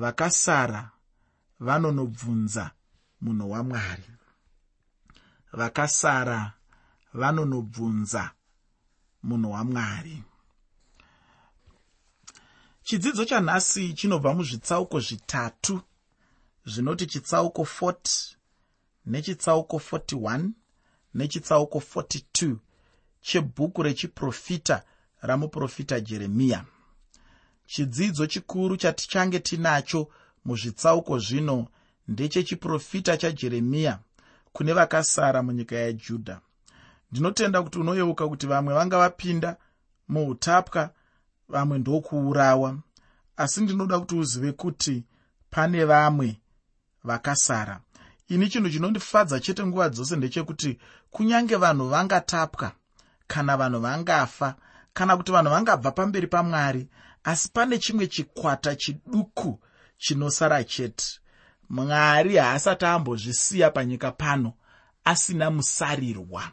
vakasara vanonobvunza munhu wamwari. Vakasara vanonobvunza munhu wamwari. Chidzidzo chanhasi chinobva muzvitsauko zvitatu zvinoti chitsauko 40 nechitsauko 41 nechitsauko 42 chebhuku rechiprofita ramuprofita jeremiya chidzidzo chikuru chatichange tinacho muzvitsauko zvino ndechechiprofita chajeremiya kune vakasara munyika yajudha ndinotenda kuti unoyeuka kuti vamwe vanga vapinda muutapwa vamwe ndokuurawa. Asi ndinoda kuti uzive kuti pane vamwe vakasara. Ini chinhu chinondifadza chete nguva dzose ndechekuti kunyange vanhu vangatapwa kana vanhu vangafa kana kuti vanhu vangabva pamberi pamwari asi pane chimwe chikwata chiduku chinosara chete. Mwari haasati ambozvisiya panyika pano asina musarirwa.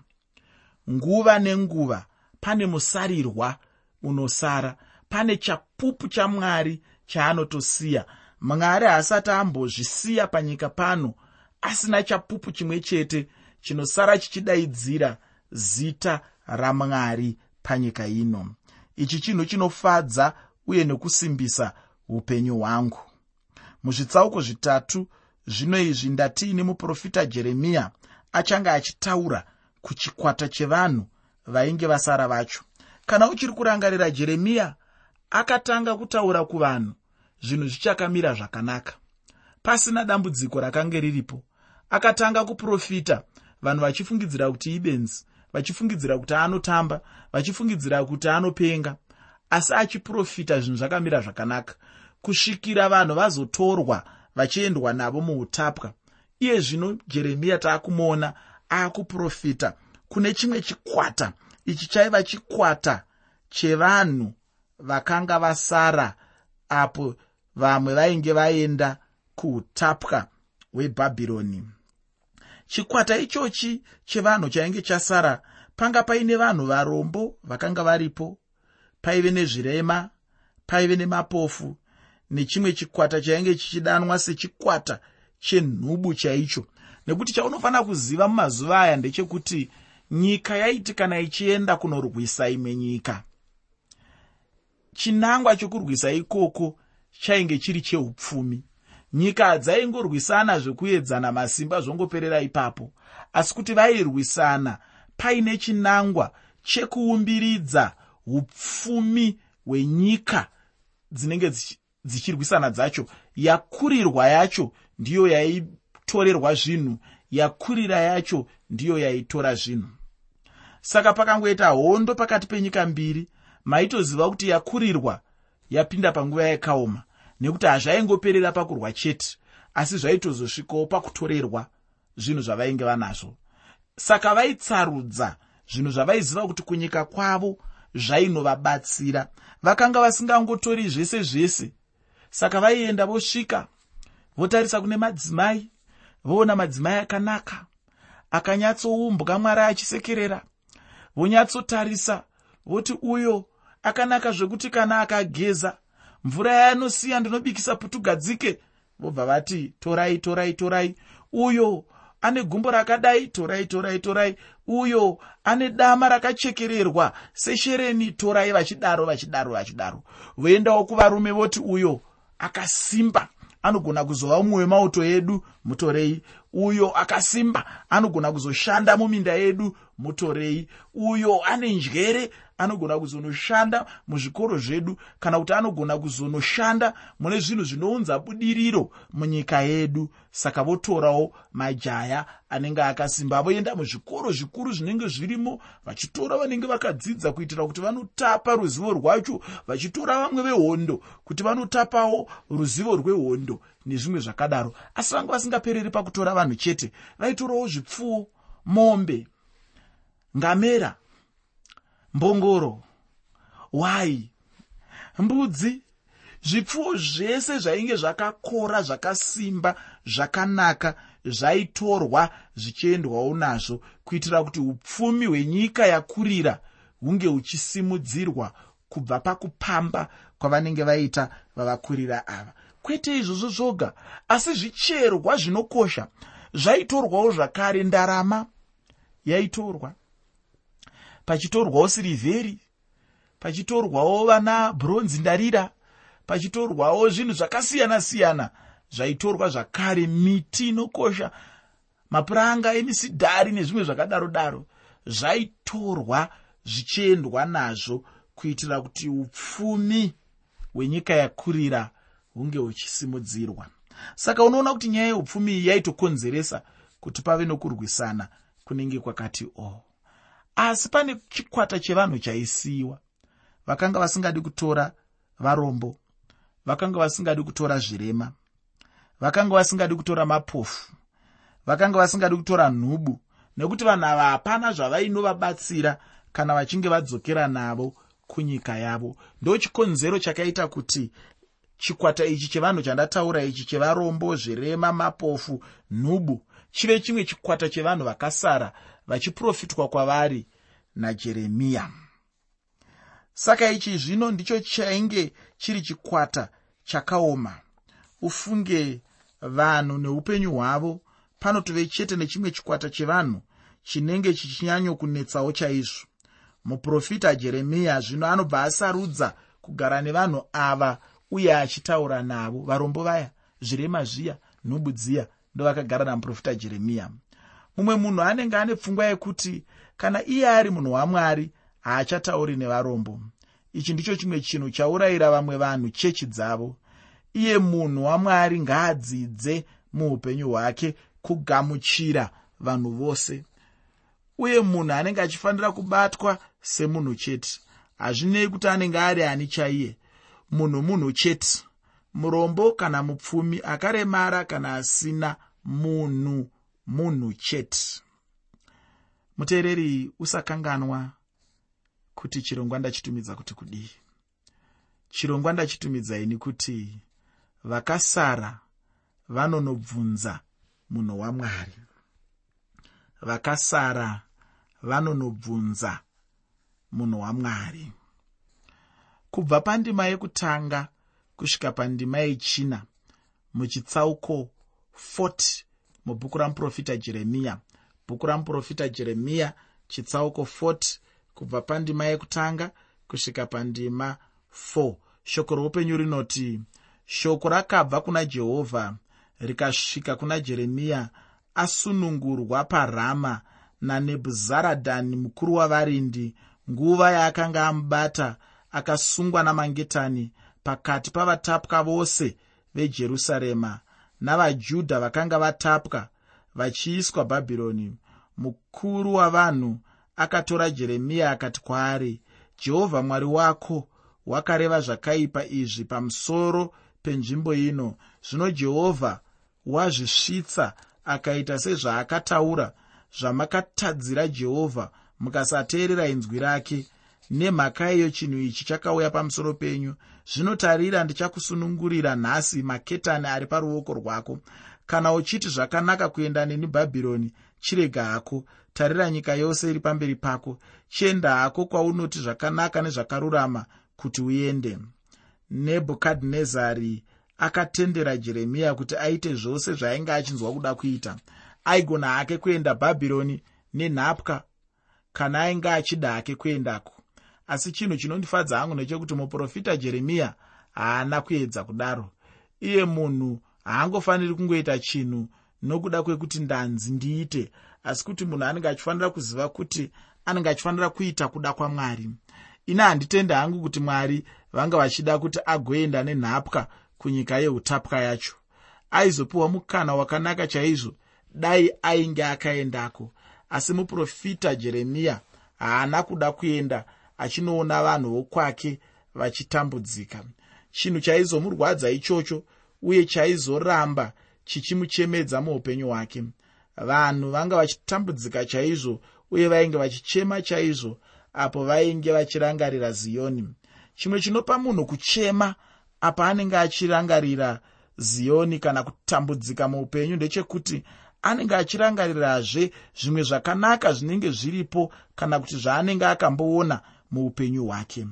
Nguva nenguva pane musarirwa unosara. Pane chapupu chamwari chaanotosiya. Mwari haasati ambozvisiya panyika pano asina chapupu chimwe chete chinosara chichidaidzira zita ramwari panyika ino. Ichi chinhu chinofadza uye nekusimbisa upenyu hwangu. Muzvitsauko zvitatu zvino izvi ndatiini muprofita jeremiya achange achitaura kuchikwata chevanhu vainge vasara vacho. Kana uchiri kurangarira jeremiya akatanga kutaura kuvanhu zvinhu zvichakamira zvakanaka. Pasina dambudziko rakanga riripo akatanga kuprofita vanhu vachifungidzira kuti ibenzi vachifungidzira kuti anotamba vachifungidzira kuti anopenga asi achiprofita zvinhu zvakamira zvakanaka. Kusvikira vanhu vazotorwa vachiendwa navo muutapwa iye zvino jeremiya taakumuona aakuprofita. Kune chimwe chikwata ichi chaiva chikwata chevanhu vakanga vasara apo vamwe vainge vaenda kuutapwa hwebhabhironi. Chikwata ichochi chevanhu chainge chasara panga paine vanhu varombo vakanga varipo paive nezvirema paive nemapofu nechimwe chikwata chainge chichidanwa sechikwata chenhubu chaicho. Nekuti chaunofanira kuziva mumazuva aya ndechekuti nyika yaiti kana ichienda kunorwisa imwe nyika chinangwa chokurwisa ikoko chainge chiri cheupfumi. Nyika hadzaingorwisana zvekuedzana masimba zvongoperera ipapo asi kuti vairwisana paine chinangwa chekuumbiridza upfumi hwenyika dzinenge dzichirwisana dzacho. Yakurirwa yacho ndiyo yaitorerwa zvinhu. Yakurira yacho ndiyo yaitora zvinhu. Saka pakangoita hondo pakati penyika mbiri maitoziva kuti yakurirwa yapinda panguva yakaoma nekuti hazvaingoperera pakurwa chete asi zvaitozosvikawo pakutorerwa zvinhu zvavainge vanazvo. Saka vaitsarudza zvinhu zvavaiziva kuti kunyika kwavo zvainovabatsira. Vakanga vasingangotori zvese zvese. Saka vaienda vosvika votarisa kune madzimai voona madzimai akanaka akanyatsoumbwa mwari achisekerera. Vonyatsotarisa voti uyo akanaka zvekuti kana akageza mvura yaanosiya ndinobikisa putugadzike vobva vati torai torai torai. Uyo ane gumbo rakadai. Torai torai torai uyo ane dama rakachekererwa seshereni torai vachidaro vachidaro vachidaro. Voendawo kuvarume voti uyo akasimba anogona kuzova mumwe wemauto edu mutorei. Uyo akasimba anogona kuzoshanda muminda yedu mutorei. Uyo ane njere anogona kuzonoshanda muzvikoro zvedu kana kuti anogona kuzonoshanda mune zvinhu zvinounza budiriro munyika yedu. Saka votorawo majaya anenge akasimba voenda muzvikoro zvikuru zvinenge zvirimo vachitora vanenge vakadzidza kuitira kuti vanotapa ruzivo rwacho vachitora vamwe vehondo kuti vanotapawo ruzivo rwehondo nezvimwe zvakadaro. Asi vanga vasingapereri pakutora vanhu chete vaitorawo zvipfuwo mombe ngamera mbongoro wai mbudzi zvipfuwo zvese zvainge zvakakora zvakasimba zvakanaka zvaitorwa zvichiendwawo nazvo kuitira kuti upfumi hwenyika yakurira hunge huchisimudzirwa kubva pakupamba kwavanenge vaita vavakurira ava. Kwete izvozvo zvoga asi zvicherwa zvinokosha zvaitorwawo zvakare ndarama yaitorwa pachitorwawo sirivheri pachitorwawo vana bronzi ndarira pachitorwawo zvinhu zvakasiyana-siyana zvaitorwa zvakare miti inokosha mapuranga emisidhari nezvimwe zvakadaro daro zvaitorwa zvichiendwa nazvo kuitira kuti upfumi hwenyika yakurira hunge huchisimudzirwa saka unoona kuti nyaya yeupfumi iyi yaitokonzeresa kuti pave nokurwisana kunenge kwakati o oh. Asi pane chikwata chevanhu chaisiyiwa vakanga vasingadi kutora varombo vakanga vasingadi kutora zvirema vakanga vasingadi kutora mapofu vakanga vasingadi kutora nhubu nekuti vanhu ava hapana zvavainovabatsira kana vachinge vadzokera navo kunyika yavo. Ndo chikonzero chakaita kuti chikwata ichi chevanhu chandataura ichi chevarombo zvirema mapofu nhubu chive chimwe chikwata chevanhu vakasara vachiprofitwa kwavari najeremiya. Saka ichi zvino ndicho chainge chiri chikwata chakaoma. Ufunge vanhu neupenyu hwavo. Panotove chete nechimwe chikwata chevanhu chinenge chichinyanyokunetsawo chaizvo. Muprofita jeremiya zvino anobva asarudza kugara nevanhu ava uye achitaura navo. Varombo vaya zvirema zviya nhubu dziya ndovakagara namuprofita jeremiya mumwe munhu anenge ane pfungwa yekuti kana iye ari munhu wamwari haachatauri nevarombo. Ichi ndicho chimwe chinhu chaurayira vamwe vanhu chechi dzavo. Iye munhu wamwari ngaadzidze muupenyu hwake kugamuchira vanhu vose. Uye munhu anenge achifanira kubatwa semunhu chete hazvinei kuti anenge ari ani chaiye. Munhu munhu chete. Murombo kana mupfumi akaremara kana asina munhu munhu chete. Muteereri usakanganwa kuti chirongwa ndachitumidza kuti kudii. Chirongwa ndachitumidzaini kuti vakasara vanonobvunza munhu wamwari vakasara vanonobvunza munhu wamwari kubva pandima yekutanga kusvika pandima yechina muchitsauko 40 mubhuku ramuprofita jeremiya bhuku ramuprofita jeremiya chitsauko 40 kubva pandima yekutanga kusvika pandima 4 shoko roupenyu rinoti shoko rakabva kuna jehovha rikasvika kuna jeremiya asunungurwa parama nanebhuzaradhani mukuru wavarindi. Nguva yaakanga amubata akasungwa namangetani pakati pavatapwa vose vejerusarema navajudha vakanga vatapwa vachiiswa bhabhironi. Mukuru wavanhu akatora jeremiya akati kwaari jehovha mwari wako wakareva zvakaipa izvi pamusoro penzvimbo ino. Zvino jehovha wazvisvitsa akaita sezvaakataura zvamakatadzira jehovha mukasateerera inzwi rake nemhaka iyo chinhu ichi chakauya pamusoro penyu. Zvinotarira ndichakusunungurira nhasi maketani ari paruoko rwako. Kana uchiti zvakanaka kuenda neni bhabhironi chirega hako. Tarira nyika yose iri pamberi pako. Chienda hako kwaunoti zvakanaka nezvakarurama kuti uende nebhukadhinezari akatendera jeremiya kuti aite zvose zvaainge achinzwa kuda kuita. Aigona hake kuenda bhabhironi nenhapwa kana ainge achida hake kuendako asi chinhu chinondifadza hangu ndechekuti muprofita jeremiya haana kuedza kudaro. Iye munhu haangofaniri kungoita chinhu nokuda kwekuti ndanzi ndiite asi kuti munhu anenge achifanira kuziva kuti anenge achifanira kuita kuda kwamwari. Ina handitende hangu kuti mwari vanga vachida kuti agoenda nenhapwa kunyika yeutapwa yacho. Aizopiwa mukana wakanaka chaizvo dai ainge akaendako. Asi muprofita jeremiya haana kuda kuenda achinoona vanhu vokwake vachitambudzika. Chinhu chaizomurwadza ichocho uye chaizoramba chichimuchemedza muupenyu hwake. Vanhu vanga vachitambudzika chaizvo uye vainge vachichema chaizvo apo vainge vachirangarira ziyoni. Chimwe chinopa munhu kuchema apa anenge achirangarira ziyoni kana kutambudzika muupenyu ndechekuti anenge achirangarirazve zvimwe zvakanaka zvinenge zviripo kana kuti zvaanenge akamboona muupenyu hwake.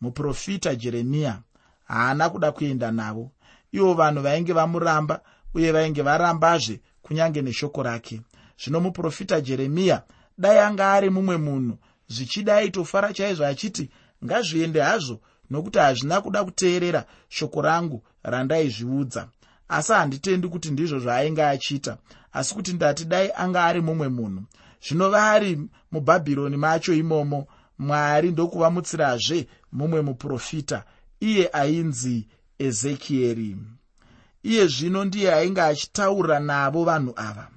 Muprofita jeremiya haana kuda kuenda navo. Ivo vanhu vainge vamuramba uye vainge varambazve kunyange neshoko rake. Zvino muprofita jeremiya dai anga ari mumwe munhu. Zvichida aitofara chaizvo achiti ngazviende hazvo nokuti hazvina kuda kuteerera shoko rangu randaizviudza asi handitendi kuti ndizvo zvaainge achiita asi kuti ndati dai anga ari mumwe munhu. Zvino vari mubhabhironi macho imomo mwari ndokuvamutsirazve mumwe muprofita iye ainzi ezekieri. Iye zvino ndiye ainge achitaura navo vanhu ava.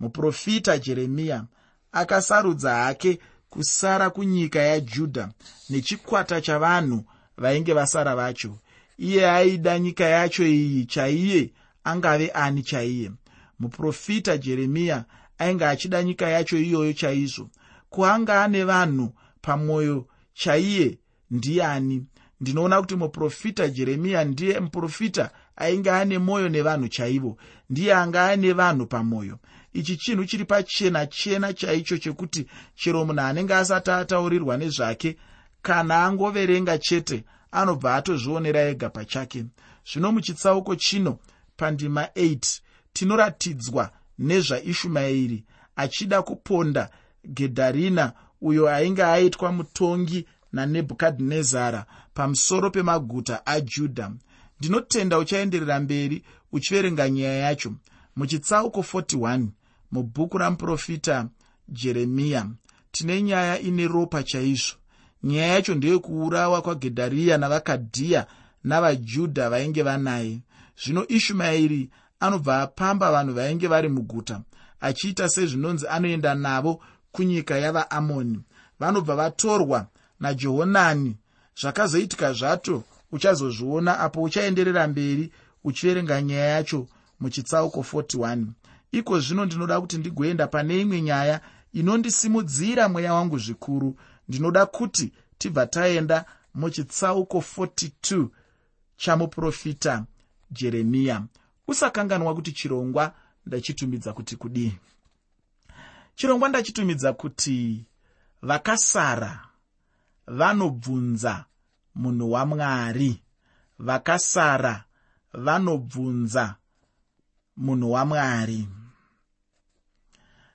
Muprofita jeremiya akasarudza hake kusara kunyika yajudha nechikwata chavanhu vainge vasara vacho. Iye aida nyika yacho iyi chaiye angave ani chaiye? Muprofita jeremiya ainge achida nyika yacho iyoyo chaizvo. Kuanga ane vanhu pamwoyo chaiye ndiani ndinoona kuti muprofita jeremiya ndiye muprofita ainge ane mwoyo nevanhu chaivo ndiye anga ane vanhu pamwoyo. Ichi chinhu chiri pachena chena chaicho chekuti chero munhu anenge asati ataurirwa nezvake kana angoverenga chete anobva atozvionera ega pachake. Zvino muchitsauko chino pandima 8 tinoratidzwa nezvaishumaeri achida kuponda gedharina uyo ainge aitwa mutongi nanebhukadhinezara pamusoro pemaguta ajudha ndinotenda uchaenderera mberi uchiverenga nyaya yacho. Muchitsauko 41 mubhuku ramuprofita jeremiya tine nyaya ine ropa chaizvo. Nyaya yacho ndeyekuurawa kwagedhariya navakadhiya navajudha vainge vanaye. Zvino ishumaeri anobva apamba vanhu vainge vari muguta achiita sezvinonzi anoenda navo kunyika yavaamoni. Vanobva vatorwa najehonani. Zvakazoitika zvato uchazozviona apo uchaenderera mberi uchiverenga nyaya yacho muchitsauko 41 iko zvino ndinoda kuti ndigoenda pane imwe nyaya inondisimudzira mweya wangu zvikuru. Ndinoda kuti tibva taenda muchitsauko 42 chamuprofita jeremiya usakanganwa kuti chirongwa ndachitumidza kuti kudii chirongwa ndachitumidza kuti vakasara vanobvunza munhu wamwari vakasara vanobvunza munhu wamwari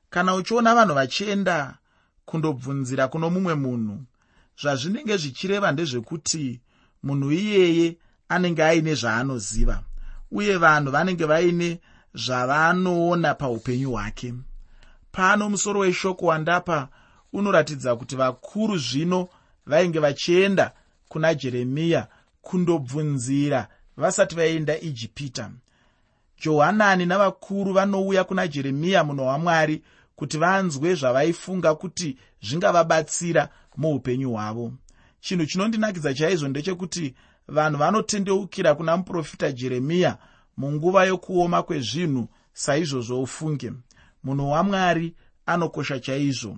kana uchiona vanhu vachienda kundobvunzira kuno mumwe munhu zvazvinenge zvichireva ndezvekuti munhu iyeye anenge aine zvaanoziva uye vanhu vanenge vaine zvavanoona paupenyu hwake pano musoro weshoko wandapa unoratidza kuti vakuru zvino vainge vachienda kuna jeremiya kundobvunzira vasati vaenda ijipita. Johanani navakuru vanouya kuna jeremiya munhu wamwari kuti vanzwe zvavaifunga kuti zvingavabatsira muupenyu hwavo. Chinhu chinondinakidza chaizvo ndechekuti vanhu vanotendeukira kuna muprofita jeremiya munguva yokuoma kwezvinhu saizvozvo ufunge munhu wamwari anokosha chaizvo.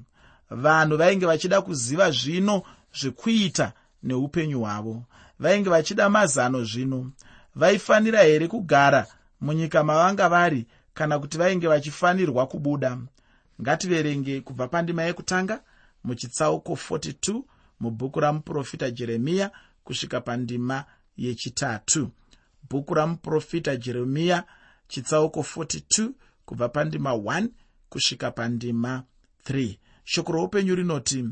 Vanhu vainge vachida kuziva zvino zvekuita neupenyu hwavo. Vainge vachida mazano zvino. Vaifanira here kugara munyika mavanga vari kana kuti vainge vachifanirwa kubuda? Ngativerenge kubva pandima yekutanga muchitsauko 42 mubhuku ramuprofita jeremiya kusvika pandima yechitatu. Bhuku ramuprofita jeremiya chitsauko 42 kubva pandima 1 kusvika pandima 3 shoko roupenyu rinoti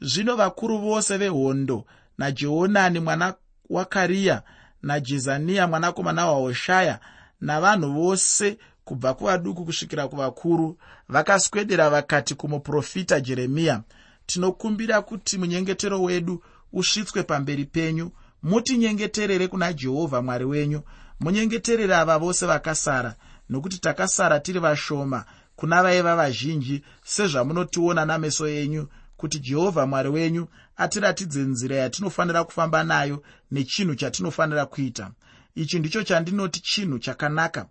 zvino vakuru vose vehondo najehonani mwana wakariya najezaniya mwanakomana wahoshaya navanhu vose kubva kuvaduku kusvikira kuvakuru vakaswedera vakati kumuprofita jeremiya tinokumbira kuti munyengetero wedu usvitswe pamberi penyu. Mutinyengeterere kuna jehovha mwari wenyu. Munyengeterere ava vose vakasara nokuti takasara tiri vashoma kuna vaiva vazhinji sezvamunotiona nameso enyu kuti jehovha mwari wenyu atiratidze nzira yatinofanira kufamba nayo nechinhu chatinofanira kuita. Ichi ndicho chandinoti chinhu chakanaka.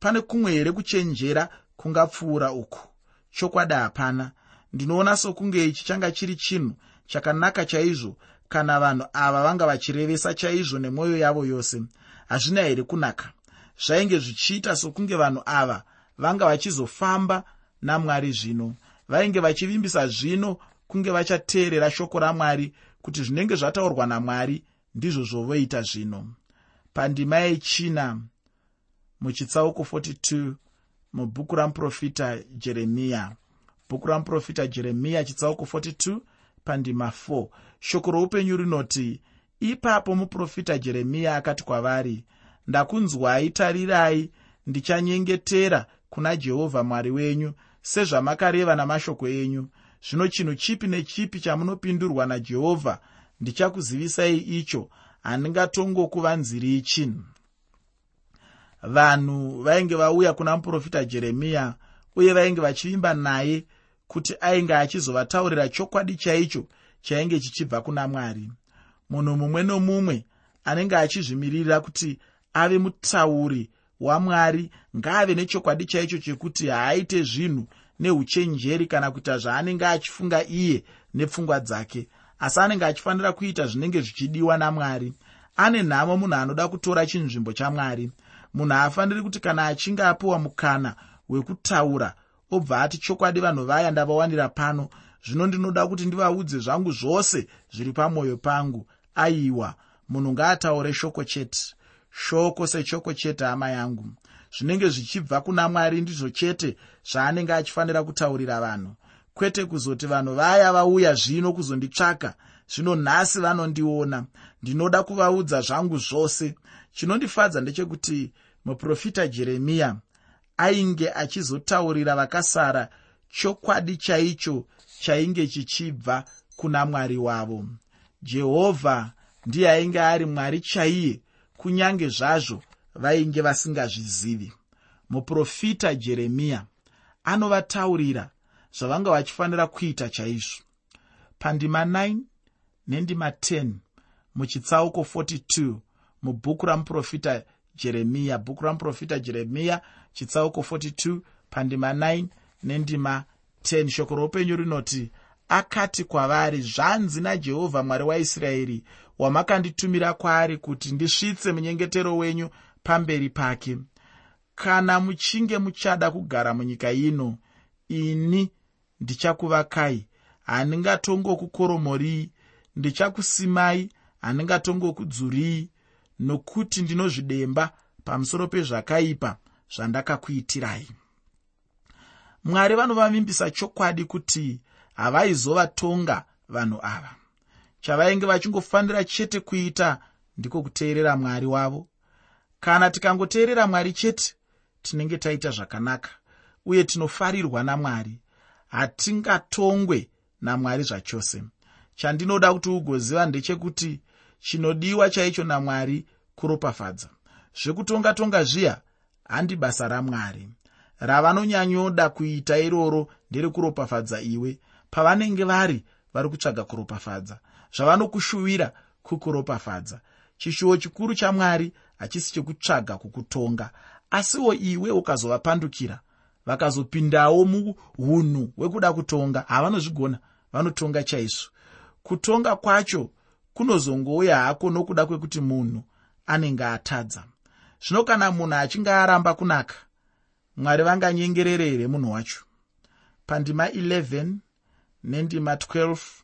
Pane kumwe here kuchenjera kungapfuura uku? Chokwadi hapana. Ndinoona sokunge ichi changa chiri chinhu chakanaka chaizvo kana vanhu ava vanga vachirevesa chaizvo nemwoyo yavo yose. Hazvina here kunaka zvainge zvichiita sokunge vanhu ava vanga vachizofamba namwari zvino. Vainge vachivimbisa zvino kunge vachateerera shoko ramwari kuti zvinenge zvataurwa namwari ndizvo zvovoita zvino. Pandima yechina muchitsauko 42 mubhuku ramuprofita jeremiya. Bhuku ramuprofita jeremiya chitsauko 42 pandima 4 shoko roupenyu rinoti ipapo muprofita jeremiya akati kwavari ndakunzwai tarirai ndichanyengetera kuna jehovha mwari wenyu sezvamakareva namashoko enyu. Zvino chinhu chipi nechipi chamunopindurwa najehovha ndichakuzivisai icho handingatongokuvanziri chinhu. Vanhu vainge vauya kuna muprofita jeremiya uye vainge vachivimba naye kuti ainge achizovataurira chokwadi chaicho chainge chichibva kuna mwari. Munhu mumwe nomumwe anenge achizvimirira kuti ave mutauri wamwari ngaave nechokwadi chaicho chekuti haaite zvinhu neuchenjeri kana kuita zvaanenge achifunga iye nepfungwa dzake. Asi anenge achifanira kuita zvinenge zvichidiwa namwari. Ane nhamo munhu anoda kutora chinzvimbo chamwari. Munhu haafaniri kuti kana achinge apiwa mukana wekutaura obva ati chokwadi vanhu vaya ndavawanira pano zvino ndinoda kuti ndivaudze zvangu zvose zviri pamwoyo pangu. Aiwa munhu ngaataure shoko chete shoko seshoko chete hama yangu. Zvinenge zvichibva kuna mwari ndizvo chete zvaanenge achifanira kutaurira vanhu. Kwete kuzoti vanhu vaya vauya zvino kuzonditsvaka zvino nhasi vanondiona. Ndinoda kuvaudza zvangu zvose. Chinondifadza ndechekuti muprofita jeremiya ainge achizotaurira vakasara chokwadi chaicho chainge chichibva kuna mwari wavo. Jehovha ndiye ainge ari mwari chaiye kunyange zvazvo vainge vasingazvizivi. Muprofita jeremiya anovataurira zvavanga vachifanira kuita chaizvo. Pandima 9 nendima 10 muchitsauko 42 mubhuku ramuprofita jeremiya bhuku ramuprofita jeremiya chitsauko 42 pandima 9 nendima 10 shoko roupenyu rinoti akati kwavari zvanzi najehovha mwari waisraeri wamakanditumira kwaari kuti ndisvitse munyengetero wenyu pamberi pake. Kana muchinge muchada kugara munyika ino ini ndichakuvakai. Handingatongokukoromoriyi ndichakusimai handingatongokudzuriyi nokuti ndinozvidemba pamusoro pezvakaipa zvandakakuitirai. Mwari vanovavimbisa chokwadi kuti havaizovatonga vanhu ava chavainge vachingofanira chete kuita ndiko kuteerera mwari wavo. Kana tikangoteerera mwari chete tinenge taita zvakanaka uye tinofarirwa namwari. Hatingatongwe namwari zvachose. Chandinoda kuti ugoziva ndechekuti chinodiwa chaicho namwari kuropafadza. Zvekutonga tonga zviya handi basa ramwari. Ravanonyanyoda kuita iroro nderekuropafadza iwe pavanenge vari vari kutsvaga kuropafadza zvavanokushuvira kukuropafadza. Chishuwo chikuru chamwari hachisi chekutsvaga kukutonga asiwo iwe ukazovapandukira. Vakazopindawo muunhu hwekuda kutonga havanozvigona vanotonga chaizvo. Kutonga kwacho kunozongouya hako nokuda kwekuti munhu anenge atadza. Zvino kana munhu achinge aramba kunaka mwari vanganyengerere here munhu wacho? Pandima 11 nendima 12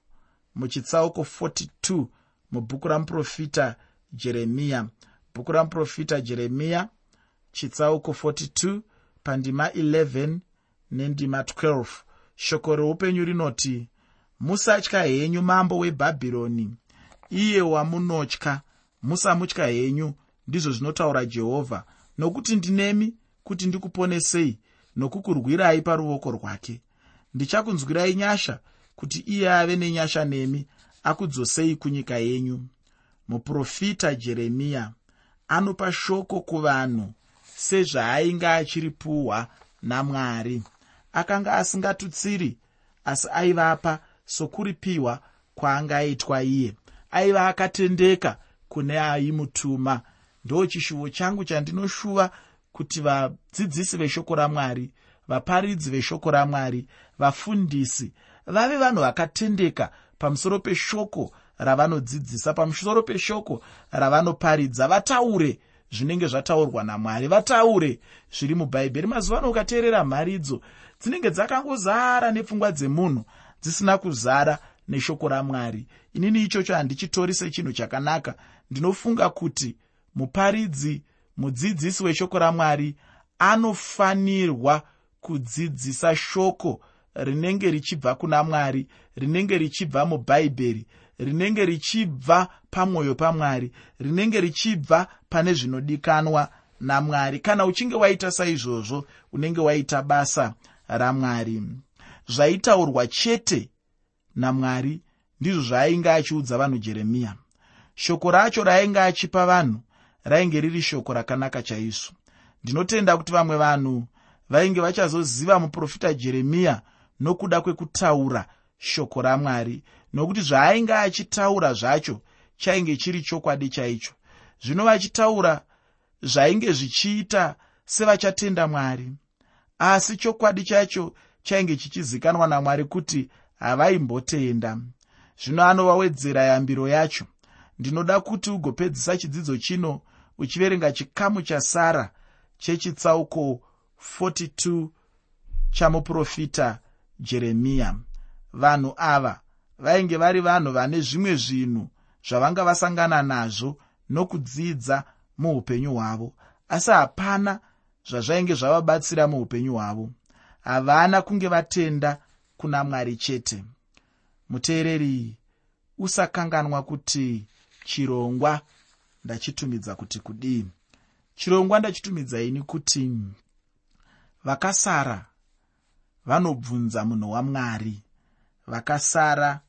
muchitsauko 42 mubhuku ramuprofita jeremiya bhuku ramuprofita jeremiya chitsauko 42 pandima 11 nendima 12 shoko reupenyu rinoti musatya henyu mambo webhabhironi. Iye wamunotya. Musamutya henyu ndizvo zvinotaura jehovha. Nokuti ndinemi kuti ndikuponesei nokukurwirai paruoko rwake. Ndichakunzwirai nyasha kuti iye ave nenyasha nemi akudzosei kunyika yenyu. Muprofita jeremiya anopa shoko kuvanhu sezvaainge achiripuhwa namwari. Akanga asingatutsiri asi aivapa sokuripiwa kwaanga aitwa iye. Aiva akatendeka kune aimutuma. Ndo chishuvo changu chandinoshuva kuti vadzidzisi veshoko ramwari vaparidzi veshoko ramwari vafundisi vave vanhu vakatendeka pamusoro peshoko ravanodzidzisa pamusoro peshoko ravanoparidza. Vataure zvinenge zvataurwa namwari vataure zviri mubhaibheri mazuva ano ukateerera mharidzo dzinenge dzakangozara nepfungwa dzemunhu dzisina kuzara neshoko ramwari. Inini ichocho handichitori sechinhu chakanaka. Ndinofunga kuti muparidzi mudzidzisi weshoko ramwari anofanirwa kudzidzisa shoko rinenge richibva kuna mwari rinenge richibva mubhaibheri rinenge richibva pamwoyo pamwari rinenge richibva pane zvinodikanwa namwari. Kana uchinge waita saizvozvo unenge waita basa ramwari. Zvaitaurwa chete namwari ndizvo zvaainge achiudza vanhu jeremiya. Shoko racho raainge achipa vanhu rainge riri shoko rakanaka chaizvo. Ndinotenda kuti vamwe vanhu vainge vachazoziva muprofita jeremiya nokuda kwekutaura shoko ramwari nokuti zvaainge achitaura zvacho chainge chiri chokwadi chaicho. Zvino vachitaura zvainge zvichiita sevachatenda mwari asi chokwadi chacho chainge chichizikanwa namwari kuti havaimbotenda. Zvino anovawedzera yambiro yacho. Ndinoda kuti ugopedzisa chidzidzo chino uchiverenga chikamu chasara chechitsauko 42 chamuprofita jeremiya. Vanhu ava vainge vari vanhu vane zvimwe zvinhu zvavanga vasangana nazvo nokudzidza muupenyu hwavo asi hapana zvazvainge zvavabatsira muupenyu hwavo. Havana kunge vatenda kuna mwari chete. Muteereri usakanganwa kuti chirongwa ndachitumidza kuti kudii? Chirongwa ndachitumidza ini kuti vakasara vanobvunza munhu wamwari vakasara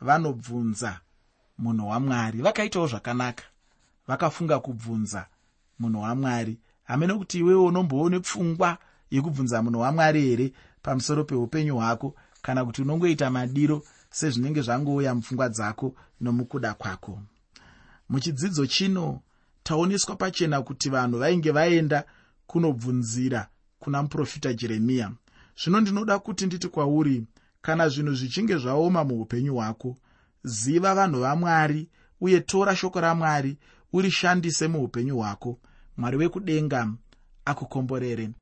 vanobvunza munhu wamwari vakaitawo zvakanaka. Vakafunga kubvunza munhu wamwari hamene kuti iwewo unomboone pfungwa yekubvunza munhu wamwari here pamusoro peupenyu hwako kana kuti unongoita madiro sezvinenge zvangouya mupfungwa dzako nomukuda kwako. Muchidzidzo chino taoneswa pachena kuti vanhu vainge vaenda kunobvunzira kuna muprofita jeremiya zvino ndinoda kuti nditi kwauri kana zvinhu zvichinge zvaoma muupenyu hwako ziva vanhu vamwari uye tora shoko ramwari urishandise muupenyu hwako. Mwari wekudenga akukomborere